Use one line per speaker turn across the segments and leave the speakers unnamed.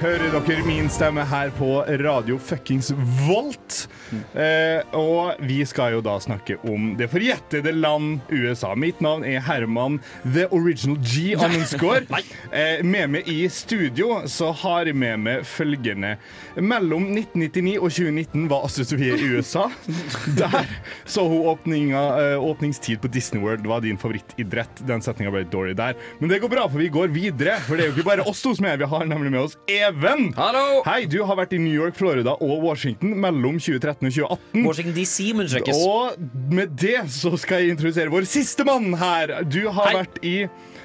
hører dere min stemme her på Radio Fuckings Volt. Eh, og vi skal jo da snakke om det forjettede land USA. Mitt navn er Herman The Original G Amundskår. Eh, med meg i studio så har jeg med meg følgende. Mellom 1999 og 2019 var Astrid Sofie i USA. Der så hun åpninga, eh, åpningstid på Disney World var din favorittidrett. Den setninga ble dårlig der. Men det går bra, for vi går videre. For det er jo ikke bare oss to som er. Vi har nemlig med oss Even.
Hallo!
Hei, du har vært i New York, Florida og Washington mellom 2013 og 2018.
Washington DC understrekes.
Og med det så skal jeg introdusere vår siste mann her. Du har
Hei.
vært i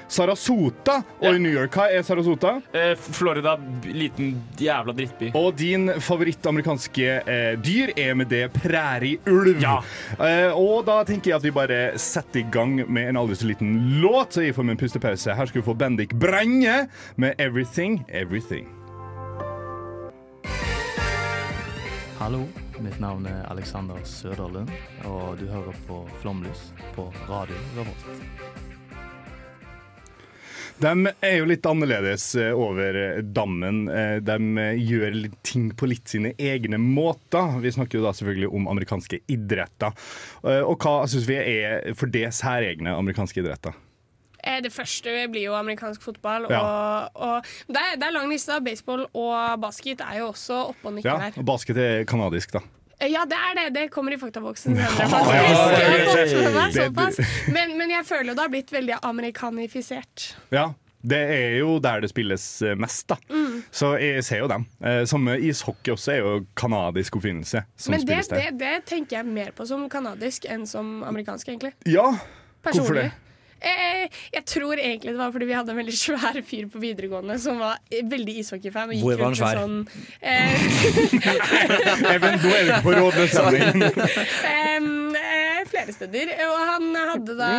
Sarasota og
Ja.
i New York. Hva er Sarasota?
Eh, Florida, liten jævla drittby.
Og din favorittamerikanske eh, dyr er med det prærieulv.
Ja.
Eh, og da tenker jeg at vi bare setter i gang med en aldri så liten låt. Så jeg får med en pustepause. Her skal vi få Bendik Brenne med 'Everything Everything'.
Hallo, mitt navn er Alexander Søderlund, og du hører på Flomlys på Radio Revolt.
De er jo litt annerledes eh, over dammen. Eh, De eh, gjør ting på litt sine egne måter. Vi snakker jo da selvfølgelig om amerikanske idretter. Og hva syns vi er for det særegne amerikanske idretter?
Eh, Det første blir jo amerikansk fotball.
Ja.
Og, og det, er, det er lang liste. Baseball og basket er jo også oppe og nikker
Ja,
der.
basket er kanadisk, da.
Eh, Ja, det er det. Det kommer i faktaboksen. Men, men jeg føler jo det har blitt veldig amerikanifisert.
Ja, det er jo der det spilles eh, mest, da.
Mm.
Så jeg ser jo dem. Eh, Samme ishockey også er jo kanadisk oppfinnelse.
Men det, det, det tenker jeg mer på som kanadisk enn som amerikansk, egentlig.
Ja, hvorfor det?
Eh, jeg tror egentlig det var fordi vi hadde en veldig svær fyr på videregående som var eh, veldig ishockeyfan. og
Hvor var han svær?
Sånn, eh,
Even, nå er vi på rådløs
eh, flere steder. Og han hadde da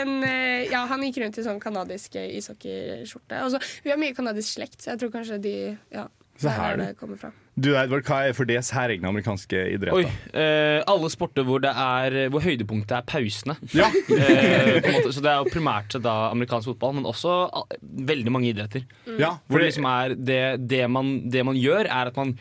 en eh, Ja, han gikk rundt i sånn kanadisk eh, ishockeyskjorte. Altså, vi har mye kanadisk slekt, så jeg tror kanskje de Ja,
Så
der
her
er det kommer fra.
Du Edvard, hva er for det særegne amerikanske
Oi,
idretter?
eh, alle sporter hvor, det er, hvor høydepunktet er pausene.
Ja.
Eh, på en måte, så det er jo primært da amerikansk fotball, men også uh, veldig mange idretter.
ja,
Hvor det liksom er det, det, man, det man gjør, er at man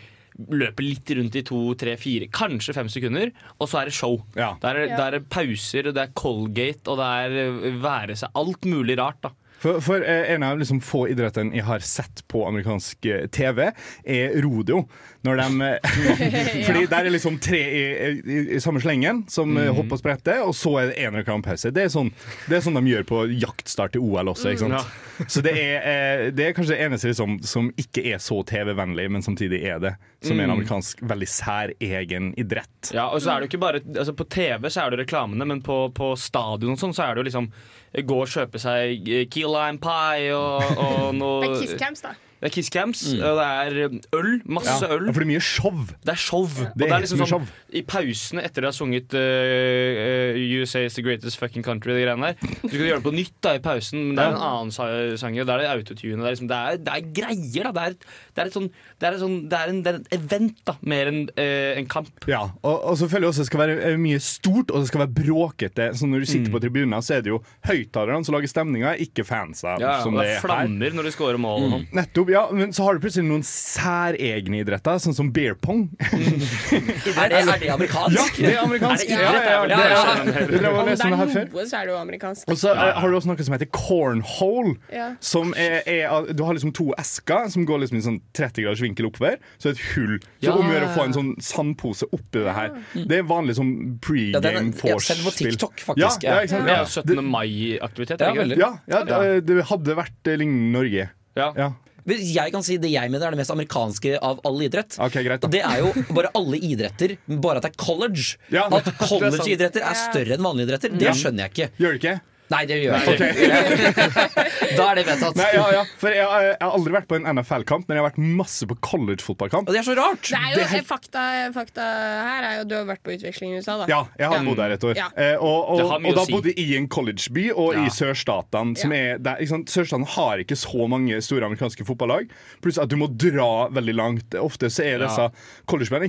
løper litt rundt i to, tre, fire, kanskje fem sekunder, og så er det show.
Ja.
Der er, der er pauser, og det er Colgate, og det er eh, være seg alt mulig rart. da
for, for eh, en av liksom få idrettene jeg har sett på amerikansk eh, TV, er rodeo. Når de, eh, fordi der er liksom tre i, i, i samme slengen som mm. hopper og spretter, og så er det én reklamepause. Det, er sånn, det er sånn de gjør på jaktstart i OL også. Ikke sant? Så det er, det er kanskje det eneste liksom, som ikke er så TV-vennlig, men samtidig er det. Som er en amerikansk veldig særegen idrett.
Ja, og så er det jo ikke bare altså På TV så er det reklamene, men på, på stadion og sånn så er det jo liksom Gå og kjøpe seg key lime pie og, og noe
Det er Kiss Camps, da.
Det er Kisscams, mm. og det er øl. Masse
Ja,
øl.
for det er mye show.
Det er show.
Det er
det er liksom sånn. I pausene etter de har sunget uh, USA is the greatest fucking country, de greiene der, så skal de gjøre det på nytt da i pausen, men det er en annen sa- sang, Det da er det autotune. Det er, liksom, det, er, det er greier, da. Det er, det er et sånn Det er, et sånn, det er, en, det er en event, da, mer enn uh, en kamp.
Ja, og, og så føler jeg også det skal være eh, mye stort, og det skal være bråkete. Så når du sitter på tribunen, så er det jo høyttalerne som lager stemninga, ikke fansa.
Ja,
som
og
det
det
er her.
flammer når de scorer mål. sånn.
Nettopp, ja, men så har du plutselig noen særegne idretter, sånn som beer pong.
Er det, er det amerikansk?
det er amerikansk.
Er det idrett?
Ja, ja, ja,
Ja, ja, ja.
det-
Om det er noe, så er det jo amerikansk.
Og så eh, har du også noe som heter cornhole.
Ja.
Som er, er, du har liksom to esker som går liksom i sånn 30 graders vinkel oppover. Så et hull. Så
Ja.
om å gjøre å få en sånn sandpose oppi det her. Det er vanlig sånn
Ja, er-
pregame
force-spill. på. TikTok, faktisk,
Ja,
ja.
ja.
Det er
Ja.
jo 17. mai-aktivitet.
Ja,
er?
Ja, ja det, det hadde vært eh, lignende Norge.
Ja.
Jeg kan si det jeg mener er det mest amerikanske av all idrett.
Okay, greit.
Og det er jo bare alle idretter, bare at det er college.
Ja,
At
det er
college-idretter er større enn vanlige idretter, det skjønner jeg ikke.
Gjør det ikke?
Nei, det gjør jeg ikke. da er det vedtatt.
Nei, ja, ja. For jeg, har- jeg har aldri vært på en NFL-kamp, men jeg har vært masse på college-fotballkamp.
Og det er så rart!
Det er jo, fakta, fakta her er jo du har vært på utveksling i USA, da.
Ja, jeg har
Ja.
bodd der et år.
Ja.
Eh, og, og, og da
si.
bodde jeg i en collegeby og
Ja.
i sørstatene. Som
Ja.
er der, ikke? Sørstatene har ikke så mange store amerikanske fotballag. Pluss at du må dra veldig langt. Ofte så er disse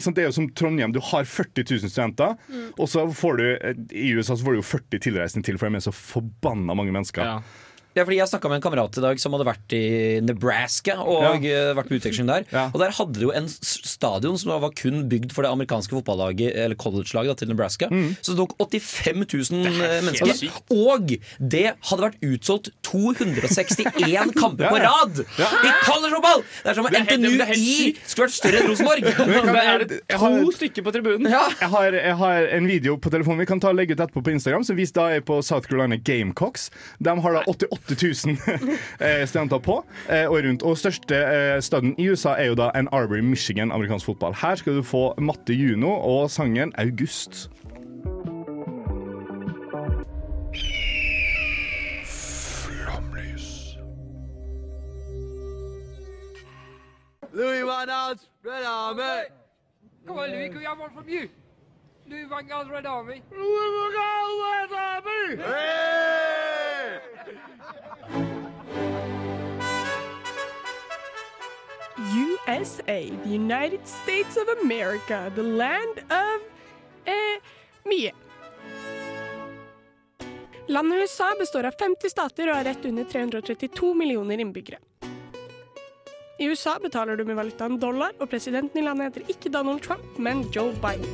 sant? Det er jo som Trondheim. Du har 40 000 studenter,
Mm.
og så får du eh, i USA så får du jo 40 tilreisende til, for de er så forbanna mange mennesker.
Ja.
Ja, fordi Jeg snakka med en kamerat i dag som hadde vært i Nebraska og ja. vært på utveksling der.
Ja.
Og Der hadde de jo en stadion som var kun bygd for det amerikanske fotballaget Eller college-laget til Nebraska.
Mm.
Så det tok 85 000 mennesker mennesker. Og det hadde vært utsolgt 261 kamper på rad i collegefotball! Det er som om
er
NTNU i skulle vært større enn Rosenborg.
det er
jeg
to stykker på tribunen.
Ja.
Jeg har, jeg har en video på telefonen vi kan ta og legge ut etterpå på Instagram, som viser da er på South Carolina Gamecocks. De har da 88 000 eh, studenter på eh, og rundt. Og største eh, staden i USA er jo da Ann Arbor, Michigan, amerikansk fotball. Her skal du få Matte Juno og sangen August.
Louis Van Gaal's Red Army.
Come on, Louis, can we have one from you? Louis Van Gaal's Red Army.
Louis Van Gaal, Red Army. Hey!
USA, the United States of America, the land of eh, mye. Landet USA består av 50 stater og har rett under 332 millioner innbyggere. I USA betaler du med valutaen dollar, og presidenten i landet heter ikke Donald Trump, men Joe Biden.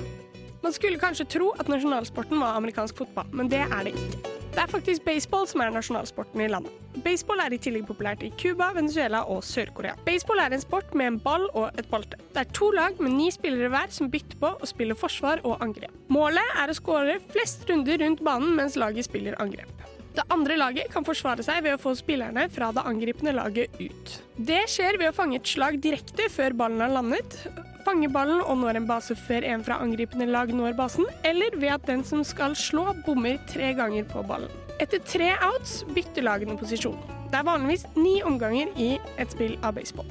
Man skulle kanskje tro at nasjonalsporten var amerikansk fotball, men det er det ikke. Det er faktisk baseball som er nasjonalsporten i landet. Baseball er i tillegg populært i Cuba, Venezuela og Sør-Korea. Baseball er en sport med en ball og et balte. Det er to lag med ni spillere hver som bytter på å spille forsvar og angrep. Målet er å skåre flest runder rundt banen mens laget spiller angrep. Det andre laget kan forsvare seg ved å få spillerne fra det angripende laget ut. Det skjer ved å fange et slag direkte før ballen har landet, fange ballen og når en base før en fra angripende lag når basen, eller ved at den som skal slå, bommer tre ganger på ballen. Etter tre outs bytter lagene posisjon. Det er vanligvis ni omganger i et spill av baseball.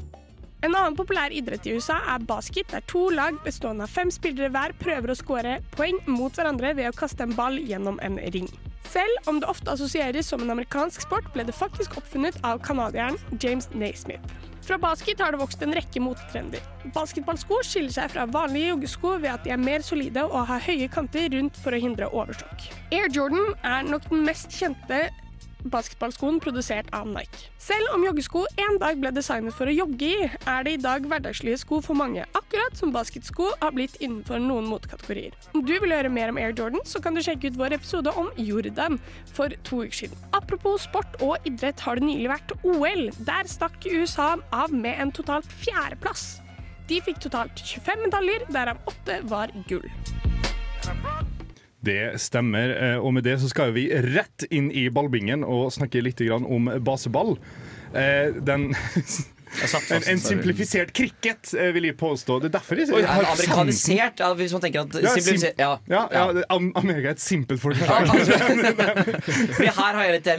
En annen populær idrett i USA er basket, der to lag bestående av fem spillere hver prøver å skåre poeng mot hverandre ved å kaste en ball gjennom en ring. Selv om det ofte assosieres som en amerikansk sport, ble det faktisk oppfunnet av canadieren James Naismith. Fra basket har det vokst en rekke motetrender. Basketballsko skiller seg fra vanlige joggesko ved at de er mer solide og har høye kanter rundt for å hindre overstokk. Air Jordan er nok den mest kjente basketballskoen produsert av Nike. Selv om joggesko en dag ble designet for å jogge i, er det i dag hverdagslige sko for mange, akkurat som basketsko har blitt innenfor noen motekategorier. Om du vil høre mer om Air Jordan, så kan du sjekke ut vår episode om Jordan for to uker siden. Apropos sport og idrett har det nylig vært OL. Der stakk USA av med en totalt fjerdeplass. De fikk totalt 25 medaljer, derav åtte var gull.
Det stemmer, eh, og med det så skal vi rett inn i ballbingen og snakke litt om baseball. Eh, Den En, en simplifisert cricket, eh, vil jeg påstå. Det er derfor jeg, jeg har.
Amerikanisert, ja, hvis man tenker at
Ja, sim-
simplifiser- ja.
Ja, ja, Am- Amerika er et simpelt folk.
Ja, altså, her har jeg litt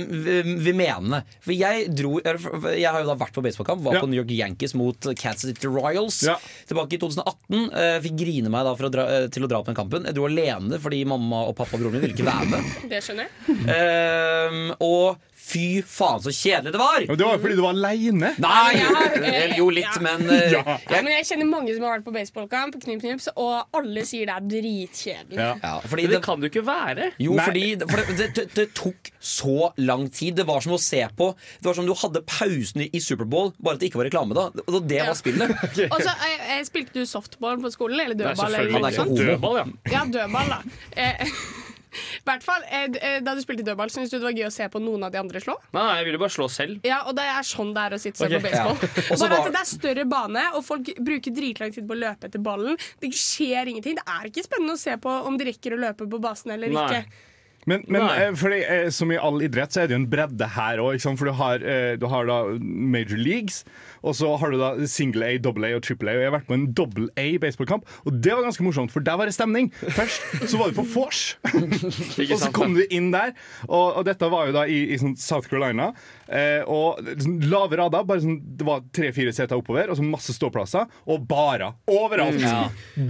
vi- mener. For jeg dro Jeg har jo da vært på baseballkamp. Var
Ja.
på New York Yankees mot Kansas City Royals
Ja.
tilbake i 2018. eh, Fikk grine meg da for å dra, eh, til å dra på den kampen. Jeg dro alene fordi mamma og pappa og broren min ville ikke være med.
Det skjønner jeg.
Um, og fy faen, så kjedelig det var!
Men det var jo fordi du var aleine.
Nei!
Eh,
Eller jo, litt,
ja.
men uh,
Ja.
Ja, men jeg kjenner mange som har vært på baseballkamp, knip, knips, og alle sier det er dritkjedelig.
Ja.
ja, fordi
Men
det,
det kan det jo ikke være.
Jo,
Nei.
fordi for det, det, det, tok så lang tid. Det var som å se på Det var som du hadde pausen i Superbowl, bare at det ikke var reklame. da Og det var
Ja.
spillet.
Og så eh, eh, Spilte du softball på skolen? Eller dødball? Nei? Eller
Han
er
ikke homo.
dødball, ja.
Ja, dødball, da. Eh, hvert fall, eh, eh, Da du spilte dødball, syntes du det var gøy å se på noen av de andre slå?
Nei, nei, jeg ville bare slå selv.
Ja, og det er sånn det er å sitte og se på baseball.
ja.
Bare
var-
at det er større bane, og folk bruker dritlang tid på å løpe etter ballen. Det skjer ingenting. Det er ikke spennende å se på om de rekker å løpe på basen eller
Nei.
ikke.
Men, men eh, fordi, som i all idrett så er det jo en bredde her òg. For du har, du har da major leagues, og så har du da single A, double A og triple A. Og jeg har vært på en double A baseballkamp, og det var ganske morsomt, for der var det stemning. Først så var du på vors, og så kom du inn der. Og, og dette var jo da i, i sånn South Carolina. Eh, og sånn lave rader, bare sånn, det var tre-fire seter oppover, og så masse ståplasser. Og barer overalt.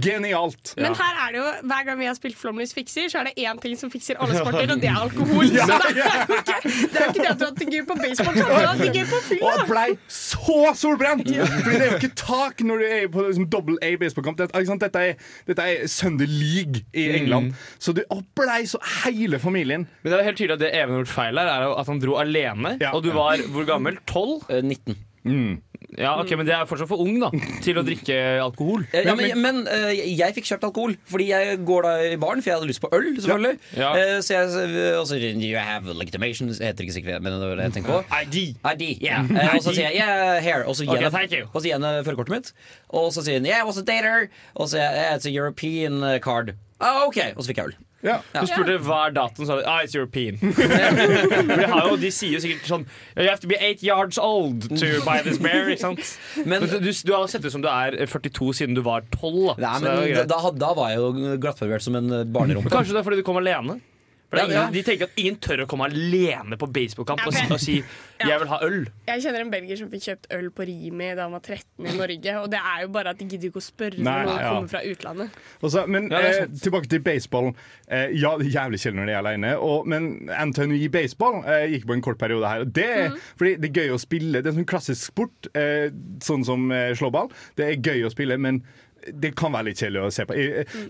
Genialt.
Men her er det jo, hver gang vi har spilt Flomlys fikser, så er det én ting som fikser alle sporter, og det er alkohol. Så det er jo ikke det, er ikke det at du har hatt det gøy på baseball, du har hatt det gøy på
Og
fylla.
jeg blei så solbrent! Fordi det er jo ikke tak når du er på liksom, double A baseballkamp. Dette, ikke sant? dette, er, dette er Sunday League i England. Så du blei så hele familien.
Men det er helt tydelig at det Even har gjort feil her, er at han dro alene.
Ja.
Og du var hvor gammel? 12?
Eh, 19.
Ja, ok, Men det er fortsatt for ung da til å drikke alkohol.
Eh, Ja, men men eh, jeg fikk kjøpt alkohol, fordi jeg går da i baren, for jeg hadde lyst på øl. selvfølgelig
Ja.
Eh, Så jeg og så you have legitimation, Jeg heter ikke sikkert, men det var det jeg tenkte på.
ID.
ID, yeah. Eh, Og så sier jeg yeah, here, og så gir
Ok,
jeg
thank you.
og så gir jeg henne førerkortet mitt. Og så sier hun yeah, what's a dater? Og så sier jeg it's a European eh, card. Ah, ok, Og så fikk jeg øl.
Ja.
Du spurte hva er datoen, så sa du ah, it's European. De, har jo, de sier jo sikkert sånn You have to be eight yards old to buy this bear. Ikke sant?
Men-
Men, du, du har sett ut som du er 42 siden du var 12. Da.
Nei,
Så
men da, da, var jeg jo glattbarbert som en eh, barnerumpe.
Kanskje det er fordi du kom alene? For det er
Ja, ja.
De tenker at ingen tør å komme alene på baseballkamp og, si-
Ja,
og si 'jeg vil ha øl'.
Jeg kjenner en belgier som fikk kjøpt øl på Rimi da han var 13 i Norge, og det er jo bare at de gidder ikke å spørre
Nei,
når de
ja.
kommer fra utlandet.
Også, men
Ja,
eh, tilbake til baseball. Eh, ja, det er jævlig kjedelig når de er alene. Men NTNU i baseball eh, gikk på en kort periode her. Og det, fordi det er gøy å spille. Det er en sånn klassisk sport, eh, sånn som eh, slåball. Det er gøy å spille, men det kan være litt kjedelig å se på.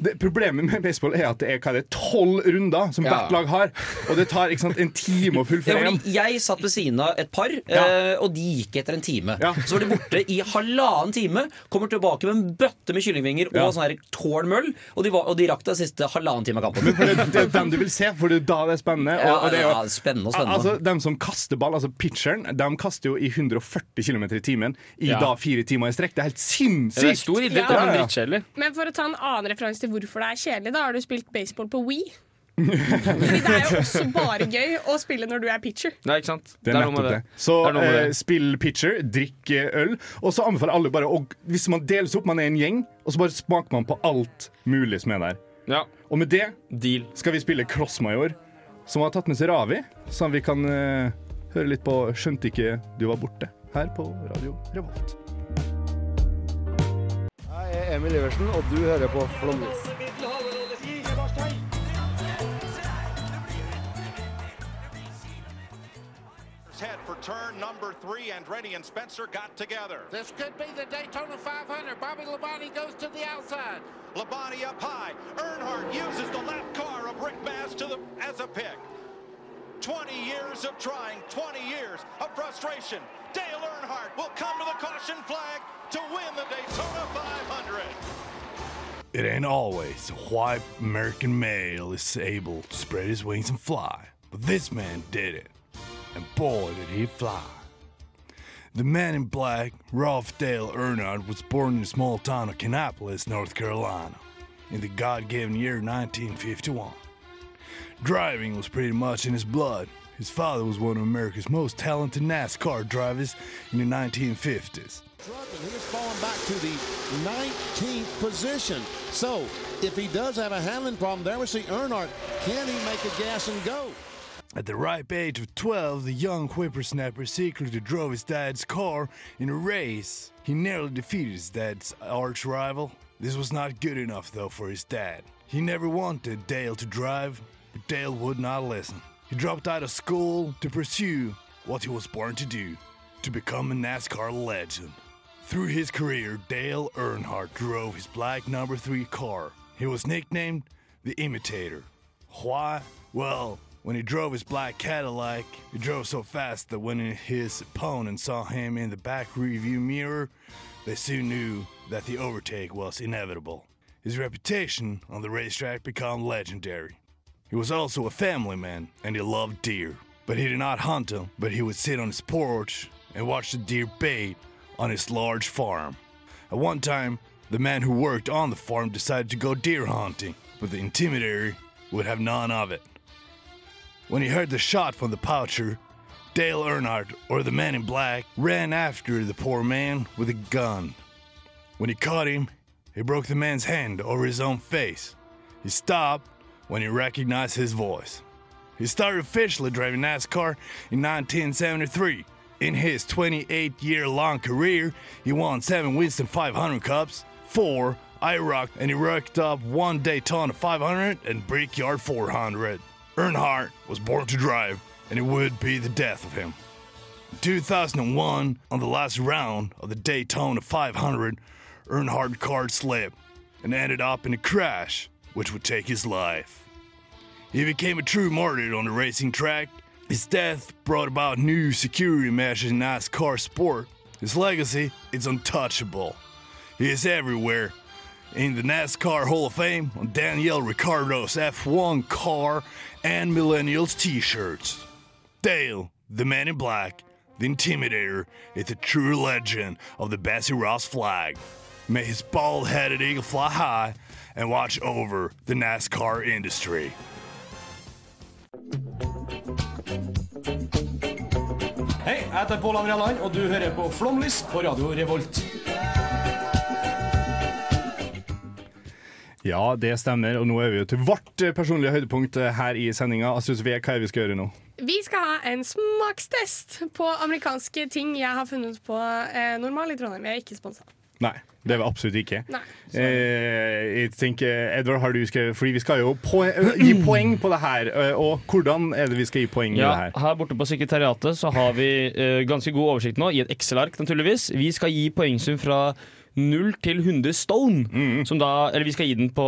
Det, problemet med baseball er at det er hva er det, tolv runder som
Ja.
hvert lag har. Og det tar ikke sant, en time å fullføre
Ja, jeg satt ved siden av et par,
Ja.
eh, og de gikk etter en time.
Ja.
Så var de borte i halvannen time, kommer tilbake med en bøtte med kyllingvinger
Ja.
og sånn her tårn møll, og de, var, og de rakk det siste halvannen time av kampen.
Det, det er dem du vil se, for det er da det er spennende. Og, og det er jo,
ja, spennende og spennende.
Altså, dem som kaster ball, altså pitcheren, de kaster jo i 140 km i timen i
Ja.
da fire timer i strekk. Det er helt sinnssykt!
Det er stor idrett,
Ja.
Da, men
for å ta en annen referanse til hvorfor det er kjedelig, da har du spilt baseball på Wii. Fordi det er jo også bare gøy å spille når du er pitcher.
Nei, ikke sant?
Det er
noe med
det. Så
Det er med
eh,
det.
spill pitcher, drikk øl. Og så anbefaler alle bare å Hvis man deles opp, man er en gjeng, og så bare smaker man på alt mulig som er der.
Ja,
Og med det
deal.
skal vi spille Crossmajor, som har tatt med seg Ravi, sånn vi kan eh, høre litt på 'Skjønte ikke du var borte' her på Radio Revolt.
Er Emil Iversen, og du hører på Flåmlys.
Head for turn number three, Andretti and Spencer got together.
This could be the Daytona 500. Bobby Labonte goes to the outside.
Labonte up high. Earnhardt uses the lap car of Rick Bass to the as a pick. 20 years of trying, 20 years of frustration. Dale Earnhardt will come to the caution flag to win the Daytona 500.
It ain't always a white American male is able to spread his wings and fly, but this man did it, and boy did he fly. The man in black, Ralph Dale Earnhardt, was born in the small town of Kannapolis, North Carolina, in the God-given year 1951. Driving was pretty much in his blood. His father was one of America's most talented NASCAR drivers in the 1950s.
Struggling. He was falling back to the 19th position. So, if he does have a handling problem, there we see Earnhardt. Can he make a gas and go?
At the ripe age of 12, the young whippersnapper secretly drove his dad's car in a race. He narrowly defeated his dad's arch rival. This was not good enough, though, for his dad. He never wanted Dale to drive, but Dale would not listen. He dropped out of school to pursue what he was born to do to become a NASCAR legend. Through his career, Dale Earnhardt drove his black number three car. He was nicknamed the Imitator. Why? Well, when he drove his black Cadillac, he drove so fast that when his opponent saw him in the back rearview mirror, they soon knew that the overtake was inevitable. His reputation on the racetrack became legendary. He was also a family man, and he loved deer. But he did not hunt them, but he would sit on his porch and watch the deer bait on his large farm. At one time, the man who worked on the farm decided to go deer hunting, but the intimidator would have none of it. When he heard the shot from the poucher, Dale Earnhardt, or the man in black, ran after the poor man with a gun. When he caught him, he broke the man's hand over his own face. He stopped when he recognized his voice. He started officially driving NASCAR in 1973. In his 28 year long career, he won seven Winston 500 Cups, four IROC, and he racked up one Daytona 500 and Brickyard 400. Earnhardt was born to drive, and it would be the death of him. In 2001, on the last round of the Daytona 500, Earnhardt car slipped and ended up in a crash, which would take his life. He became a true martyr on the racing track. His death brought about new security measures in NASCAR sport. His legacy is untouchable. He is everywhere. In the NASCAR Hall of Fame, on Daniel Ricciardo's F1 car, and Millennials t shirts. Dale, the man in black, the Intimidator, is a true legend of the Bessie Ross flag. May his bald headed eagle fly high and watch over the NASCAR industry.
Hei, jeg heter Pål André Land, og du hører på Flomlys på Radio Revolt.
Ja, det stemmer, og nå er vi jo til vårt eh, personlige høydepunkt eh, her i sendinga. Assus V, hva er det vi skal gjøre nå?
Vi skal ha en smakstest på amerikanske ting jeg har funnet på eh, Normal i Trondheim. Jeg er ikke sponsa.
Nei, det er vi absolutt ikke.
Nei.
Eh, jeg tenker, Edvard, har du skrevet Fordi vi skal jo poe gi poeng på det her. eh, Og hvordan er det vi skal gi poeng i det her?
her borte på sekretariatet så har vi eh, ganske god oversikt nå, i et Excel-ark naturligvis. Vi skal gi poengsum fra 0 til 100 stone. Som da, eller vi skal gi den på,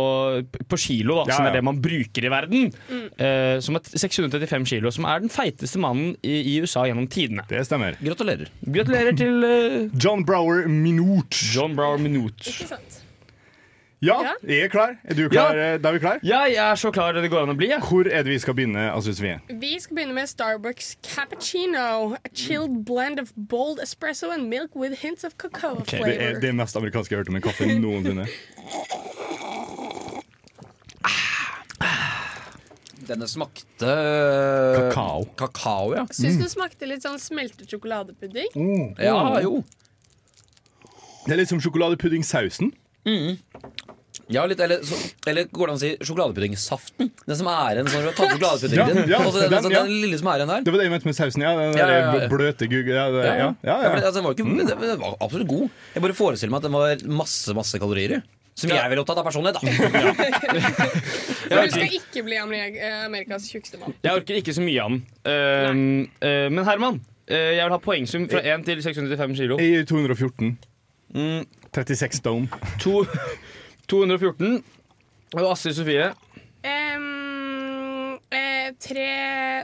på kilo, da,
Mm. Ja,
som
ja.
er det man bruker i verden. Eh, som er 635 kilo, som er den feiteste mannen i, i USA gjennom tidene.
Det stemmer.
Gratulerer.
Gratulerer til uh,
John Brower Minute.
John Brower Minute.
Ikke sant?
Ja,
Ja.
jeg er klar. Er du klar? Ja. Da er vi klar.
Ja, jeg er så klar det går an å bli. Ja.
Hvor er det vi skal begynne, Assus V?
Vi skal begynne med Starbucks cappuccino. A chilled blend of bold espresso and milk with hints of cacao flavor.
Det er det mest amerikanske jeg har hørt om en kaffe noensinne.
Denne smakte
Kakao.
Kakao, ja.
Syns du smakte litt sånn smeltet sjokoladepudding?
Ja, jo.
Det er litt som sjokoladepudding-sausen.
Ja, litt, eller, så, eller går det an å si sjokoladepuddingssaften? Den som er igjen når du har tatt sjokoladepuddingen
Ja,
din.
ja,
altså, den,
den,
altså,
ja.
den lille som er igjen der.
Det var det jeg mente med sausen. Ja, den
Ja,
der
ja, ja.
bløte gugg... Ja, det- ja, ja, ja,
for altså, den var ikke, den, den var absolutt god. Jeg bare forestiller meg at den var masse masse kalorier i. Som jeg ville opptatt av personlig, da.
For du skal ikke bli eh, Amerikas tjukkeste mann.
Jeg orker ikke så mye av den. Uh, men Herman, uh, jeg vil ha poengsum fra 1 til 695 kilo.
Er 214.
Mm,
36 stone.
to, 214. Og Astrid Sofie.
Um, eh, tre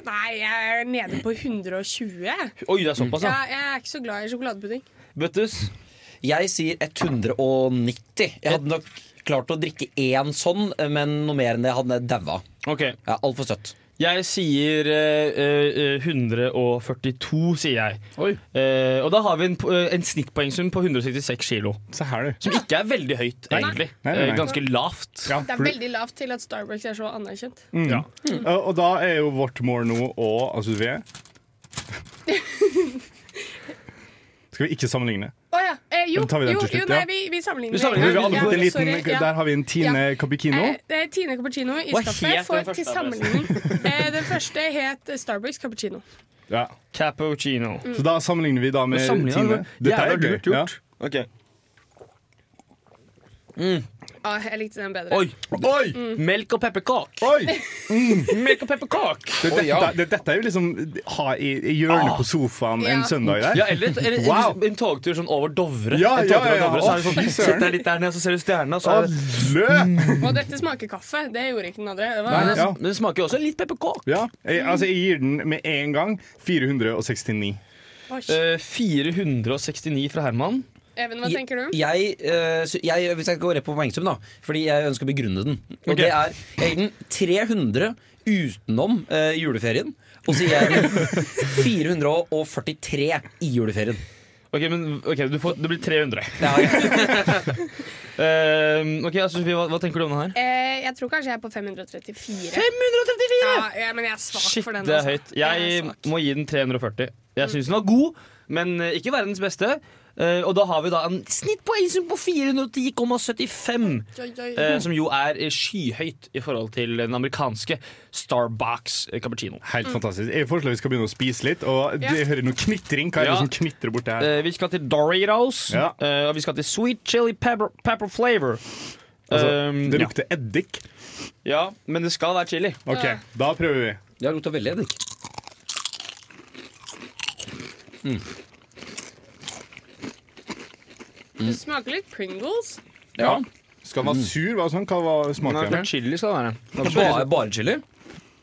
Nei, jeg er nede på 120.
Oi, det er såpass,
Ja, jeg er ikke så glad i sjokoladepudding.
Bøttes.
Jeg sier 190. Jeg hadde nok klart å drikke én sånn, men noe mer enn det hadde jeg daua.
Okay.
Ja, Altfor søtt.
Jeg sier eh, eh, 142, sier jeg. Eh, og da har vi en, eh, en snittpoengsum på 166 kilo.
Se her, du.
Som ikke er veldig høyt, egentlig.
Nei, nei, nei.
Eh, ganske lavt.
Ja,
Det er
for-
veldig lavt til at Starbucks er så anerkjent.
Mm.
Ja.
Og, og da er jo vårt mål nå å Altså, vi Skal vi ikke sammenligne?
Å ja. Eh, jo,
tar vi den
jo,
til slutt,
jo, nei,
ja.
vi, vi sammenligner.
Vi sammenligner. Vi har alle
Ja,
fått en
sorry, ja.
Der har vi en Tine Cappuccino.
Eh, det er Tine Cappuccino
Hva
iskaffe
het
for
første,
til sammenligning. eh, den første het Starbucks Cappuccino.
Ja.
Cappuccino.
Så da sammenligner vi da med Tine. Dette er
Jævla
gøy.
lurt gjort. Ok.
Ah, jeg likte den bedre.
Oi!
Oi!
Melk og pepperkak.
Mm.
Melk og pepperkak.
Det, dette, det, dette er jo liksom ha i, i hjørnet på sofaen en søndag der.
Ja, eller, eller
Wow.
en, en togtur sånn over Dovre.
Ja, ja, ja, ja.
Dovre, så er det sånn, deg litt der nede, så ser du stjernene. Så er det,
mm.
Og dette smaker kaffe. Det gjorde ikke den andre. Det
Nei,
var,
den,
Ja.
det smaker jo også litt pepperkak.
Ja, jeg, altså jeg gir den med en gang 469.
Oi.
Eh, 469 fra Herman.
Even, hva tenker du?
Jeg, sy- jeg, hvis jeg går rett på poengsum, da, fordi jeg ønsker å begrunne den. Og det er Jeg gir den 300 utenom eh, juleferien. Og så gir jeg den 443 i juleferien.
Ok, men ok, du får, Det blir 300.
Ja, ja.
Eh, ok, altså, Sofie, hva, hva tenker du om den her?
Eh, jeg tror kanskje jeg er på 534.
534?
Ja, ja, men jeg er svak
Shit,
for den.
det er
altså.
høyt. Jeg må gi den 340. Jeg syns den var god, men eh, ikke verdens beste. Eh, og da har vi da en snittpoengsum på 410,75.
Oi, oi.
eh, som jo er eh, skyhøyt i forhold til den amerikanske Starbucks cappuccino.
Helt fantastisk. Jeg foreslår vi skal begynne å spise litt. Og jeg hører noe knitring. Hva er det
Ja.
som knitrer borti her?
Uh, vi skal til Doritos,
Ja.
eh, og vi skal til Sweet Chili Pepper, pepper Flavor.
Altså,
det
det
ja.
lukter eddik.
Ja, men det skal være chili.
OK, da prøver vi.
Det lukter veldig eddik.
Det smaker litt Pringles.
Ja. Skal den være sur? Hva, sånn? Hva var den?
Nei, chili skal det være.
Bare, bare chili?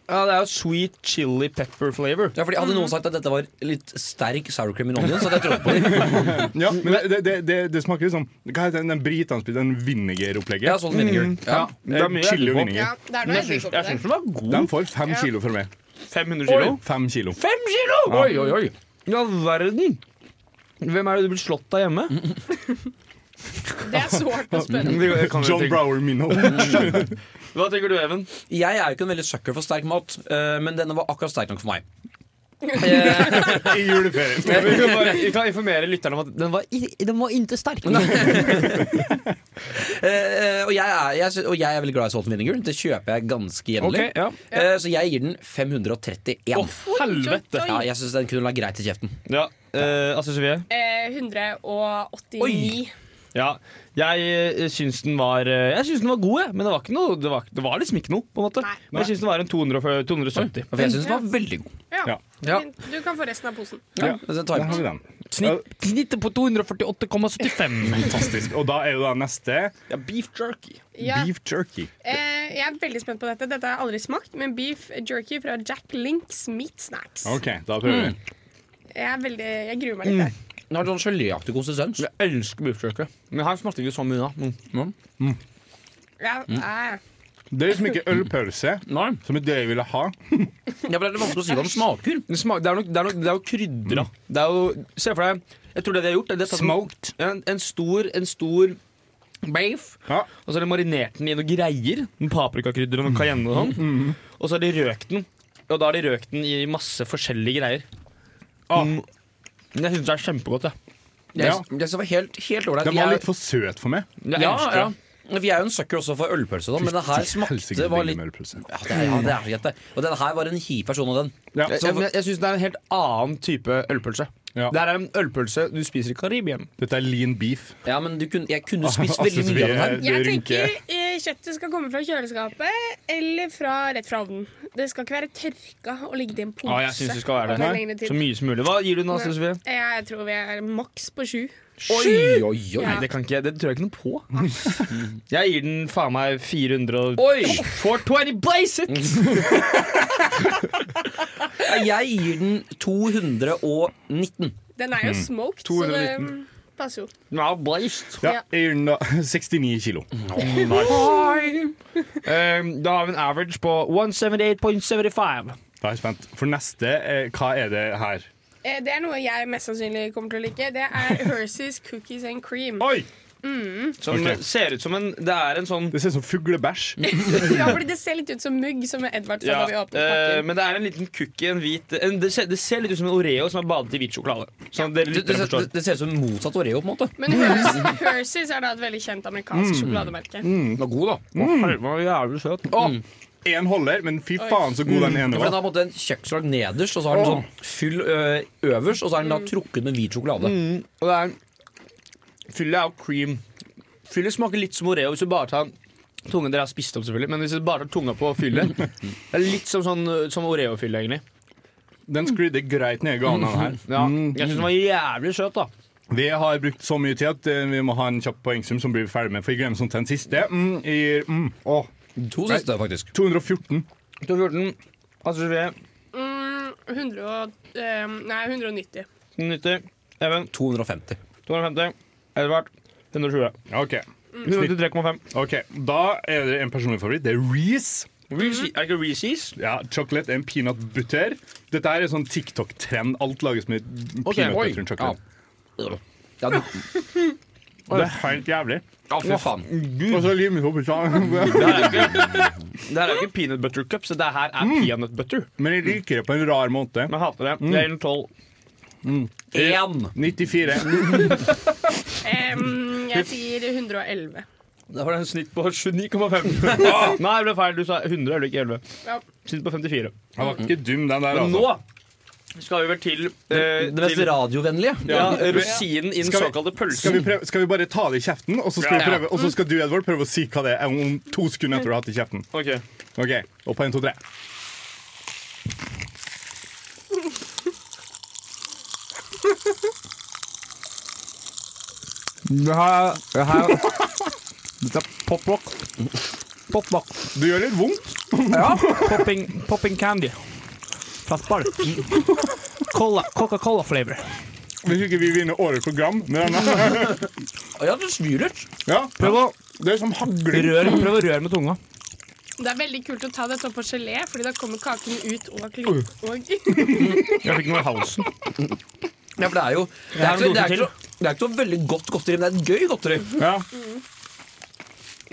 Ja, det er jo sweet chili pepper flavor.
Ja, fordi Hadde noen sagt at dette var litt sterk sour cream in onion, så hadde jeg trodd på det.
Ja, men det, det, det, det smaker liksom Hva heter den, den spiller? Den vinegar-opplegget?
Ja, sånn vinegar.
Mm.
Ja.
Ja.
Det er mye
Chili og
etterpå.
vinegar.
Ja, det er noe
jeg syns jeg syns
der.
den var god.
Den får fem
Ja.
kilo fra meg.
500 kilo.
Fem kilo.
Fem kilo!
Oi, oi, oi.
I all verden! Hvem er det du blir slått av hjemme?
Det er sårt å
jeg
John. Brower Minnow.
Hva tenker du, Even?
Jeg er jo ikke en veldig sucker for sterk mat, eh, men denne var akkurat sterk nok for meg.
I juleferien.
Vi kan, bare, vi kan informere lytterne om at den var, i- den var ikke sterk.
Eh, og, jeg er, jeg, sy- og jeg er veldig glad i salt and vinegar. Det kjøper jeg ganske jevnlig.
Ok, ja.
Eh, så jeg gir den 531.
Å, helvete!
Ja, jeg syns den kunne la greit i kjeften.
Ja, eh, Astrid Sofie?
Eh, 189.
Ja, jeg eh, syns den var eh, Jeg syns den var god, jeg. Men det var, ikke noe, det, var, det var liksom ikke noe. på en måte
Nei.
Men jeg syns den var en 200, 270.
For jeg syns den var veldig god.
Ja.
Ja.
Ja.
Du kan få resten av posen.
Ja, den tar
har vi den.
Snitt, snittet på 248,75.
Fantastisk. Og da er jo da neste
Ja, beef jerky.
Ja.
beef jerky.
Eh, jeg er veldig spent på dette. Dette har jeg aldri smakt, men beef jerky fra Jack Links Meat Snacks.
OK, da prøver vi.
Jeg, er veldig, jeg gruer meg litt der.
Den har sånn geléaktig konsistens.
Jeg elsker beef. Men her smakte ikke så mye. da mm.
Ja, eh.
Det er liksom ikke ølpølse,
Nei.
som er det jeg ville ha.
Ja, for det er vanskelig å si hva den smaker.
Det, smak, det, er nok, det, er nok, det er jo krydra. Det er jo, se for deg Jeg tror det de har gjort er de har tatt en-
Smoked.
En, en stor, en stor beef,
Ja.
og så har de marinert den i noen greier. Paprikakrydder og noe cayenne og sånn. Og så har de røkt den. Og da har de røkt den i masse forskjellige greier. Mm. Men Jeg syns det er kjempegodt. Jeg.
Jeg,
Ja.
jeg synes det var helt, helt ålreit.
Den var
Jeg-
litt for søt for meg.
Jeg
ja,
elsker
ja.
det.
Vi er jo en sucker også for ølpølse, da, men det her
Helsike,
smakte var litt
med ølpølse.
ja, det er, ja, det er greit, det. Og den her var en kjip versjon av den.
Ja.
Jeg, jeg, jeg syns det er en helt annen type ølpølse.
Ja.
Der er en ølpølse du spiser i Karibien.
Dette er lean beef.
Ja, men du kunne, jeg kunne spist
Altså,
veldig mye av den her.
Jeg tenker eh, kjøttet skal komme fra kjøleskapet eller fra rett fra ovnen. Det skal ikke være tørka og ligge i en pose.
Ah, jeg synes det skal være det. Så mye som mulig. Hva gir du den, Astrid Sofie?
Jeg tror vi er maks på sju.
Oi, oi, oi.
Ja.
Nei, det, kan ikke, det tror jeg ikke noe på. Jeg gir den faen meg 400
Oi!
420 blaze it!
Jeg gir den 219.
Den er jo smoked, så det mm, passer jo.
Ja, blazed.
Ja, jeg gir den da 69 kilo.
Um, da har vi en average på 178,75.
Da er jeg spent. For neste, eh, hva er det her?
Eh, Det er noe jeg mest sannsynlig kommer til å like. Det er Hersey's Cookies and Cream.
Oi!
Som
okay.
ser ut som en Det er en sånn
Det ser ut som fuglebæsj.
Ja, fordi Det ser litt ut som mugg, som Edvard sa
ja,
da vi åpnet
pakken.
pakken.
men det er en liten cookie, en hvit en, det, ser, det ser litt ut som en Oreo som er badet i hvit sjokolade. Sånn dere
Det, det, det, det ser ut som motsatt Oreo, på en måte.
Men Hershey's, Hershey's er da et veldig kjent amerikansk sjokolademerke.
Den var god, da.
Å, den var jævlig søt.
Å, Én holder, men fy faen så god den ene
For Den har på en måte en kjøkkenslag nederst, og så har den sånn fyll øverst, og så er den da trukket med hvit sjokolade.
Mm, og det er Fyllet er jo cream. Fyllet smaker litt som Oreo hvis du bare tar Tungen dere har spist opp, selvfølgelig, men hvis du bare tar tunga på fyllet Det er litt som, sånn, som Oreo-fylle, egentlig.
Den sklidde greit ned i ganen her.
Ja,
Mm.
Jeg syns den var jævlig søt, da.
Vi har brukt så mye tid at eh, vi må ha en kjapp poengsum som blir ferdig med. For jeg glemmer sånn til den siste. Mm, jeg gir mm, å,
To siste, faktisk.
214.
214. Altså, Sofie.
Mm, 100 og, eh, nei, 190.
190. Even.
250.
250. Edvard. 120.
OK.
193,5.
Ok, Da er det en personlig favoritt. Det er Reece.
Reese, er det ikke Reese's?
Ja, Chocolate and peanut butter. Dette her er sånn TikTok-trend. Alt lages med peanut
oi,
butter og chocolate.
Ja, du,
Det er helt jævlig.
ja, fy faen.
Og så limer
Det her er ikke, det her er ikke peanut butter cup, så det her er peanut butter.
Men jeg liker det på en rar måte.
Men jeg hater det. Det er en 12.
Én!
94.
Em, jeg sier 111.
Da var det en snitt på 29,5. Nei, det ble feil. Du sa 100, eller ikke 11.
Ja.
Snitt på 54.
Han var ikke dum, den der,
Men
altså.
Skal vi vel til eh,
Det mest
til-
radiovennlige.
ja, rosinen i den
Skal vi-
såkalte
Skal vi,
pølsen.
prøve, skal vi bare ta det i kjeften, og så skal,
Ja,
vi
ja.
prøve, og så skal du Edvard, prøve å si hva det er om to sekunder etter du har hatt det i kjeften?
Ok.
Ok, Og på en, to, tre.
Det her, det her Dette er pop rock
Det gjør litt vondt.
Ja. Popping, popping candy. Plastball. Cola, Coca-Cola flavor.
Hvis ikke vi vinner årets program med denne.
Ja, det svir litt.
Ja, prøv å Det er som hagling.
Rør, prøv å røre med tunga.
Det er veldig kult å ta dette opp på gelé, Fordi da kommer kaken ut og, og
Jeg fikk noe i halsen.
Ja, for det er jo Det er, ikke, så- det er, ikke, så, det er ikke så veldig godt godteri, men det er et gøy godteri.
Ja.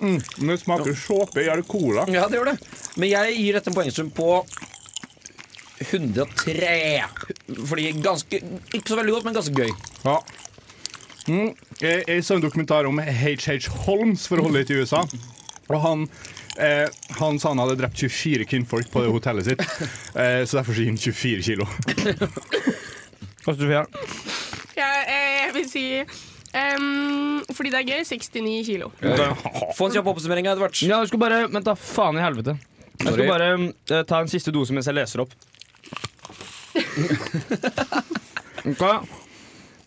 Mm, men det smaker såpe. Jeg har cola.
Ja, det gjør det. Men jeg gir dette en poengsum på 103. Fordi ganske Ikke så veldig godt, men ganske gøy.
Ja. Mm. Jeg, jeg så en dokumentar om H.H. Holmes for å holde litt i USA. Og han, eh, han sa han hadde drept 24 kvinnfolk på det hotellet sitt. Eh, så derfor gir han 24 kilo.
Hva synes du, Fia?
ja, eh, Jeg vil si Um, Fordi det er gøy, 69 kilo.
Få en kjapp oppsummering, Edvard.
Ja, du skal bare Vent, da. Faen i helvete. Jeg skal bare uh, ta en siste dose mens jeg leser opp. Ok.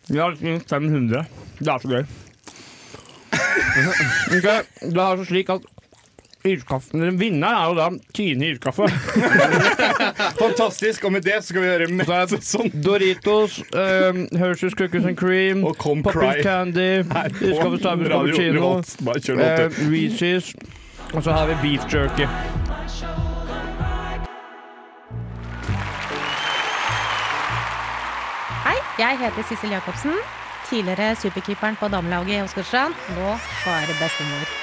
Vi har liksom 500. Det er så gøy. Ok, Det er altså slik at Iskaffen, Vinneren er jo da Tine iskaffe.
Fantastisk. Og med det skal vi gjøre mett sånn.
Doritos, um, Hershey's Cookies and Cream,
Og Come
Poppins
Cry.
Candy, Iskaffe Starbucks
Radio
Cappuccino,
Revolt. Bare kjør
eh. Reese's, og så har vi beef jerky.
Jeg heter Sissel Jacobsen. Tidligere superkeeperen på damelaget i Åsgårdstrand. Nå bare bestemor.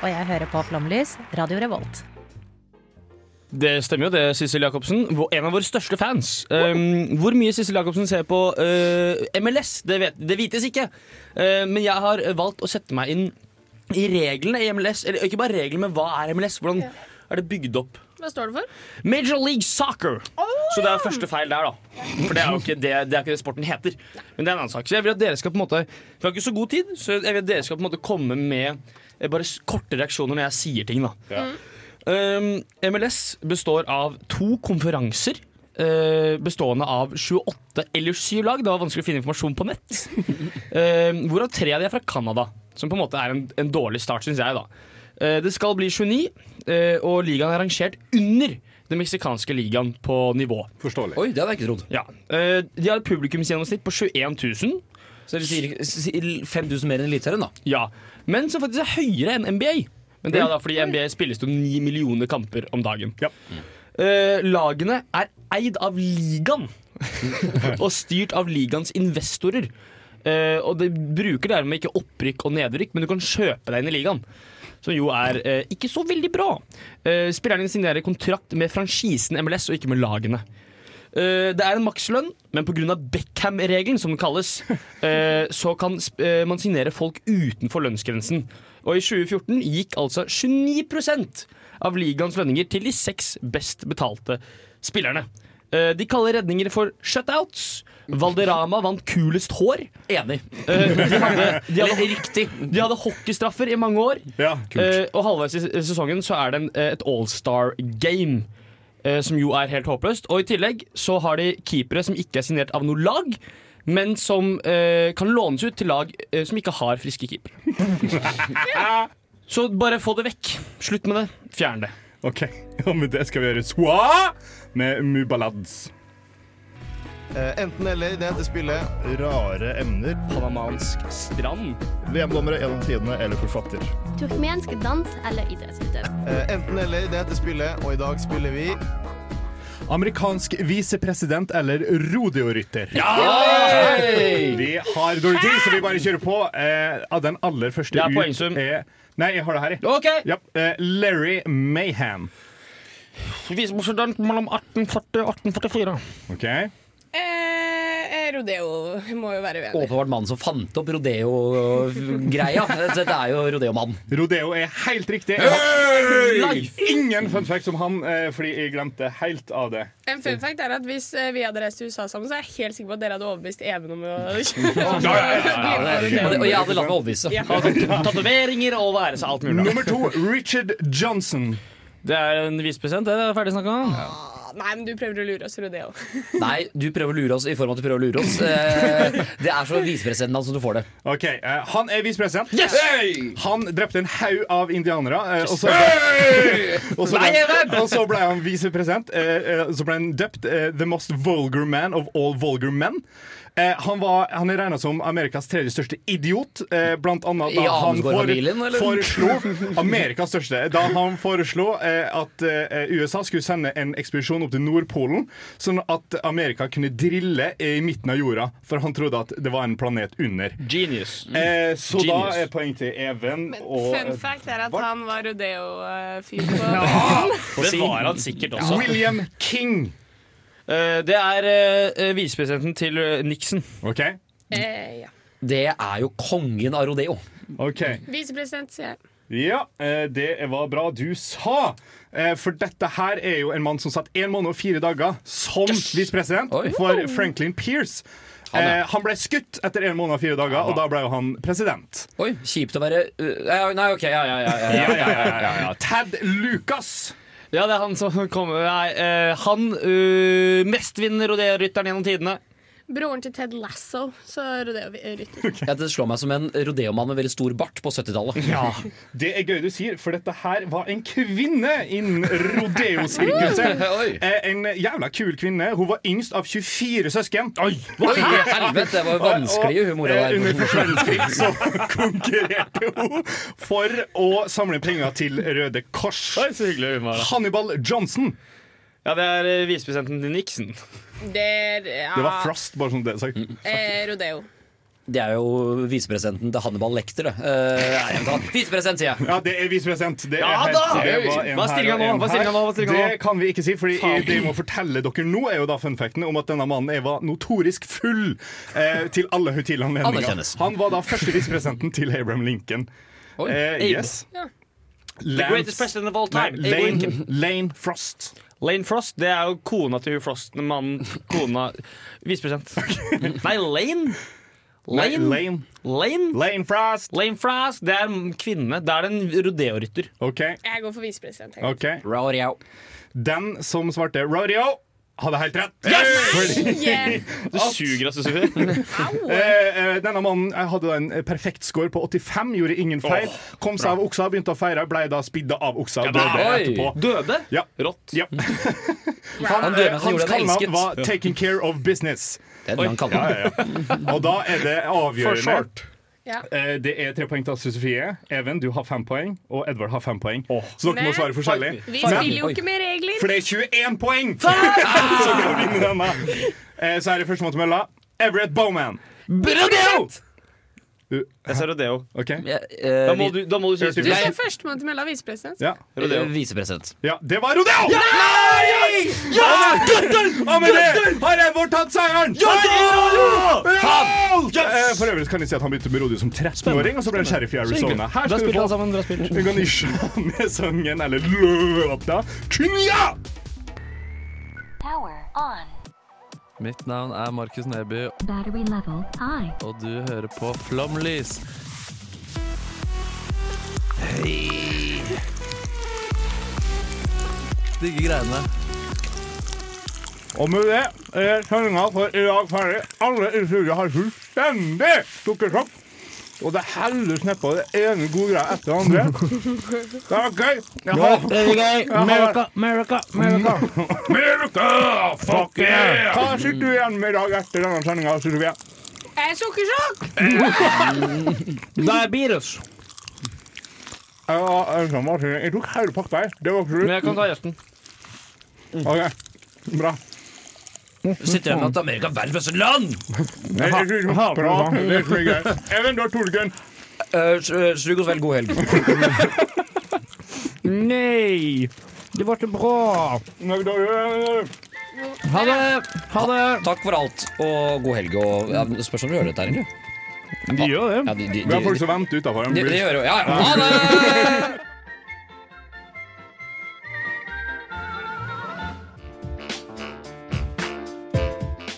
Og jeg hører på Flomlys, Radio Revolt.
Det stemmer jo det, Sissel Jacobsen. En av våre største fans. Um, hvor mye Sissel Jacobsen ser på uh, MLS, det, vet, det vites ikke. Uh, men jeg har valgt å sette meg inn i reglene i MLS. Eller ikke bare reglene, men hva er MLS? Hvordan er det bygd opp?
Hva står det for?
Major League Soccer. Så det er første feil der, da. For det er jo ikke det, det, er ikke det sporten heter. Men det er en annen sak. Så jeg vil at dere skal på en måte Vi har ikke så god tid, så jeg vil at dere skal på en måte komme med eh, bare korte reaksjoner når jeg sier ting. da um, MLS består av to konferanser. Uh, bestående av 28 eller 7 lag. Det var vanskelig å finne informasjon på nett. Uh, hvorav tre av de er fra Canada, som på en måte er en, en dårlig start, syns jeg. da Det skal bli 29, eh, og ligaen er rangert under den meksikanske ligaen på nivå.
Forståelig.
Oi, det hadde jeg ikke trodd.
Ja. Eh, De har et publikumsgjennomsnitt på 21 000.
Så det sier sier 5000 mer enn Eliteserien, da.
Ja. Men som faktisk er høyere enn NBA. Men det er da fordi NBA spilles jo 9 millioner kamper om dagen.
Ja.
Eh, lagene er eid av ligaen og styrt av ligaens investorer. Eh, og det bruker dermed ikke opprykk og nedrykk, men du kan kjøpe deg inn i ligaen. Som jo er eh, ikke så veldig bra. Eh, spillerne signerer kontrakt med franchisen MLS og ikke med lagene. Eh, det er en makslønn, men pga. Beckham-regelen, som den kalles, eh, så kan eh, man signere folk utenfor lønnsgrensen. Og i 2014 gikk altså 29% av ligaens lønninger til de seks best betalte spillerne. Eh, De kaller redninger for shutouts. Valderama vant kulest hår.
Enig.
Eh, De hadde, de
Eller
hadde,
riktig.
de hadde hockeystraffer i mange år.
Ja, kult.
Eh, og halvveis i sesongen så er det en, et all-star-game. eh, som jo er helt håpløst. Og i tillegg så har de keepere som ikke er signert av noe lag, men som eh, kan lånes ut til lag eh, som ikke har friske keepere. så bare få det vekk. Slutt med det. Fjern det.
OK. Og med det skal vi gjøre Swa med Mubalads.
Eh, enten eller, det heter spillet.
Rare emner.
Panamansk strand.
VM-dommere gjennom tidene eller forfatter.
Turkmensk dans eller idrettsutøver.
Eh, enten eller, det heter spillet, og i dag spiller vi
Amerikansk visepresident eller rodeorytter?
Hey!
Vi har dårlig tid, så vi bare kjører på. Eh, av den aller første ut er Nei, jeg har det her. jeg.
Okay.
Ja, eh, Larry Mayhem.
Visepresident mellom 1840 og 1844.
Okay.
Eh, rodeo må jo være uenig.
Åpenbart mannen som fant opp rodeo-greia. Dette er jo rodeomannen.
Rodeo er helt riktig.
Hey!
Ingen fun fact om han, eh, fordi jeg glemte helt av det.
En fun fact er at Hvis eh, vi hadde reist til USA sammen, så er jeg helt sikker på at dere hadde overbevist Even om å
ja, ja, ja.
Og jeg hadde latt meg overbevise.
Ja.
Tatoveringer og være seg alt mulig.
Nummer to, Richard Johnson.
Det er en visepresident, det er ferdig snakka om.
Nei, men du prøver å lure oss, rodeo.
Nei, du prøver å lure oss i form av at du prøver å lure oss. Eh, Det er så visepresidenten som du får det.
Ok, eh, Han er visepresident.
Yes!
Han drepte en haug av indianere. eh, og, så og, så ble,
Even!
og så ble han visepresident. så ble han døpt The Most Vulgar Man of All Vulgar Men. Eh, han, var, han er regna som Amerikas tredje største idiot. Eh, blant annet da
I
han
Amesgaard-familien,
foreslo Amerikas største Da han foreslo eh, at USA skulle sende en ekspedisjon opp til Nordpolen, sånn at Amerika kunne drille i midten av jorda, for han trodde at det var en planet under.
Genius.
Eh, så
Genius.
da er poeng til Even. Og,
Fun fact er at
Hva?
han var rodeo-fyr på
Det var han sikkert også.
William King.
Eh, Det er eh, visepresidenten til eh, Nixon.
OK.
eh, ja.
Det er jo kongen av rodeo.
ok
Visepresident, sier jeg.
Ja, eh, det var bra du sa. Eh, For dette her er jo en mann som satt en måned og fire dager som visepresident for Franklin Pierce.
Han, ja.
Eh, han ble skutt etter en måned og fire dager, og da ble jo han president.
Oi, kjipt å være uh, Nei, OK, ja, ja, ja. ja,
Ja,
ja,
ja, ja, ja, ja. Tad Lucas.
Ja, det er han som kommer Nei, eh, han uh, mestvinnende rodeorytteren gjennom tidene.
Broren til Ted Lasso, så rodeo-rytter.
Okay. det slår meg som en rodeomann med veldig stor bart på 70-tallet.
Ja, Det er gøy du sier, for dette her var en kvinne innen rodeosirkuset.
Oi.
Eh, En jævla kul kvinne. Hun var yngst av 24 søsken.
Oi, helvete, det var vanskelig
Og,
humor.
eh, Under verdenskrig så konkurrerte hun for å samle penger til Røde Kors.
Oi, så hyggelig humor.
Hannibal Johnson.
Ja, det er eh, visepresidenten til Nixon.
Det er ja,
Det var Frost, bare sånn det er sagt.
eh, rodeo.
Det er jo visepresidenten til Hannibal Lecter, det. Eh, hva. Visepresident, sier jeg.
Ja, det er visepresident. Det er
Ja da! Hva er stillinga nå? Hva er nå? Hva er?
Det kan vi ikke si,
for
det vi må fortelle dere nå, er jo da funfacten om at denne mannen var notorisk full eh, til alle høytidelige anledninger. Han var da første visepresidenten til Abraham Lincoln.
Oi,
Eh, yes.
The greatest president of all time. Nei,
Lane, Lane Frost.
Lane Frost, det er jo kona til Hugh Frost. Mannen, kona Visepresident. Nei, Lane? Lane?
Lane.
Lane?
Lane Frost.
Lane Frost, det er kvinne. Det er en rodeorytter.
Okay.
Jeg går for visepresident.
Okay.
Rodeo.
Den som svarte rodeo, hadde helt rett. Fordi
Yeah.
Du suger, altså, Sofie.
eh, eh, denne mannen eh, hadde en perfekt score på 85, gjorde ingen feil. Kom seg av oksa, begynte å feire, ble da spidda av oksa.
Ja,
døde
oi.
etterpå.
Døde?
Ja.
Rått.
Ja.
Han døde han
Hans
gjorde
kallenavn var 'Taking Care of Business'.
Det er det
han
kaller
ja, ja. Og da er det
For
avgjørende.
short.
Ja.
Eh, Det er tre poeng til Astrid Sofie. Even, du har fem poeng. Og Edvard har fem poeng. Så dere må svare forskjellig.
Vi
Men-
spiller jo ikke med regler.
For det er 21 poeng! Så. Eh, Så er det førstemann til mølla. Everett Bowman.
Rodeo!
Du-
Jeg sa rodeo.
Okay.
Ja,
Da
eh,
må du, da må du si
Du sa førstemann til mølla visepresident.
Ja.
Rodeo.
eh, Visepresident.
ja, det var rodeo! Ja! Og med det har Edvard tatt seieren! Ja, Eh, For øvrig kan jeg si at han begynte med rodeo som 13-åring, og så ble han sheriff i Arizona. Her skal du få. Ganisha med sangen, eller låta, Kenya!
Power on.
Mitt navn er Markus Neby, og du hører på Flomlys. Hei! Digge greiene.
Og med det er sendinga for i dag ferdig. Alle i studio har fullstendig sukkersjokk. Og det helles nedpå det ene gode greia etter det andre. Det var gøy. ja, det Jeg gøy
America, America, America.
America! Fuck yeah! Hva sitter du igjen med i dag etter denne sendinga? Sofie?
Jeg er sukkersjokk!
Diabetes.
Jeg var- jeg jeg tok hele pakka. jeg. Det var ikke
Men jeg kan ta gjesten.
Ok. Bra.
Sitter igjen med at Amerika er verdens beste land!
Det er bra. Det er så mye gøy. Even, du har Torgunn.
Uh, Strug oss vel god helg.
Nei! Det var ikke bra. Ha det! Ha det!
Takk for alt, og god helg. Og ja, Spørs om du gjør dette her, egentlig.
De gjør det.
Ja, de, de,
Vi har folk som venter utafor.
de, de gjør jo Ja, ja. Ha det!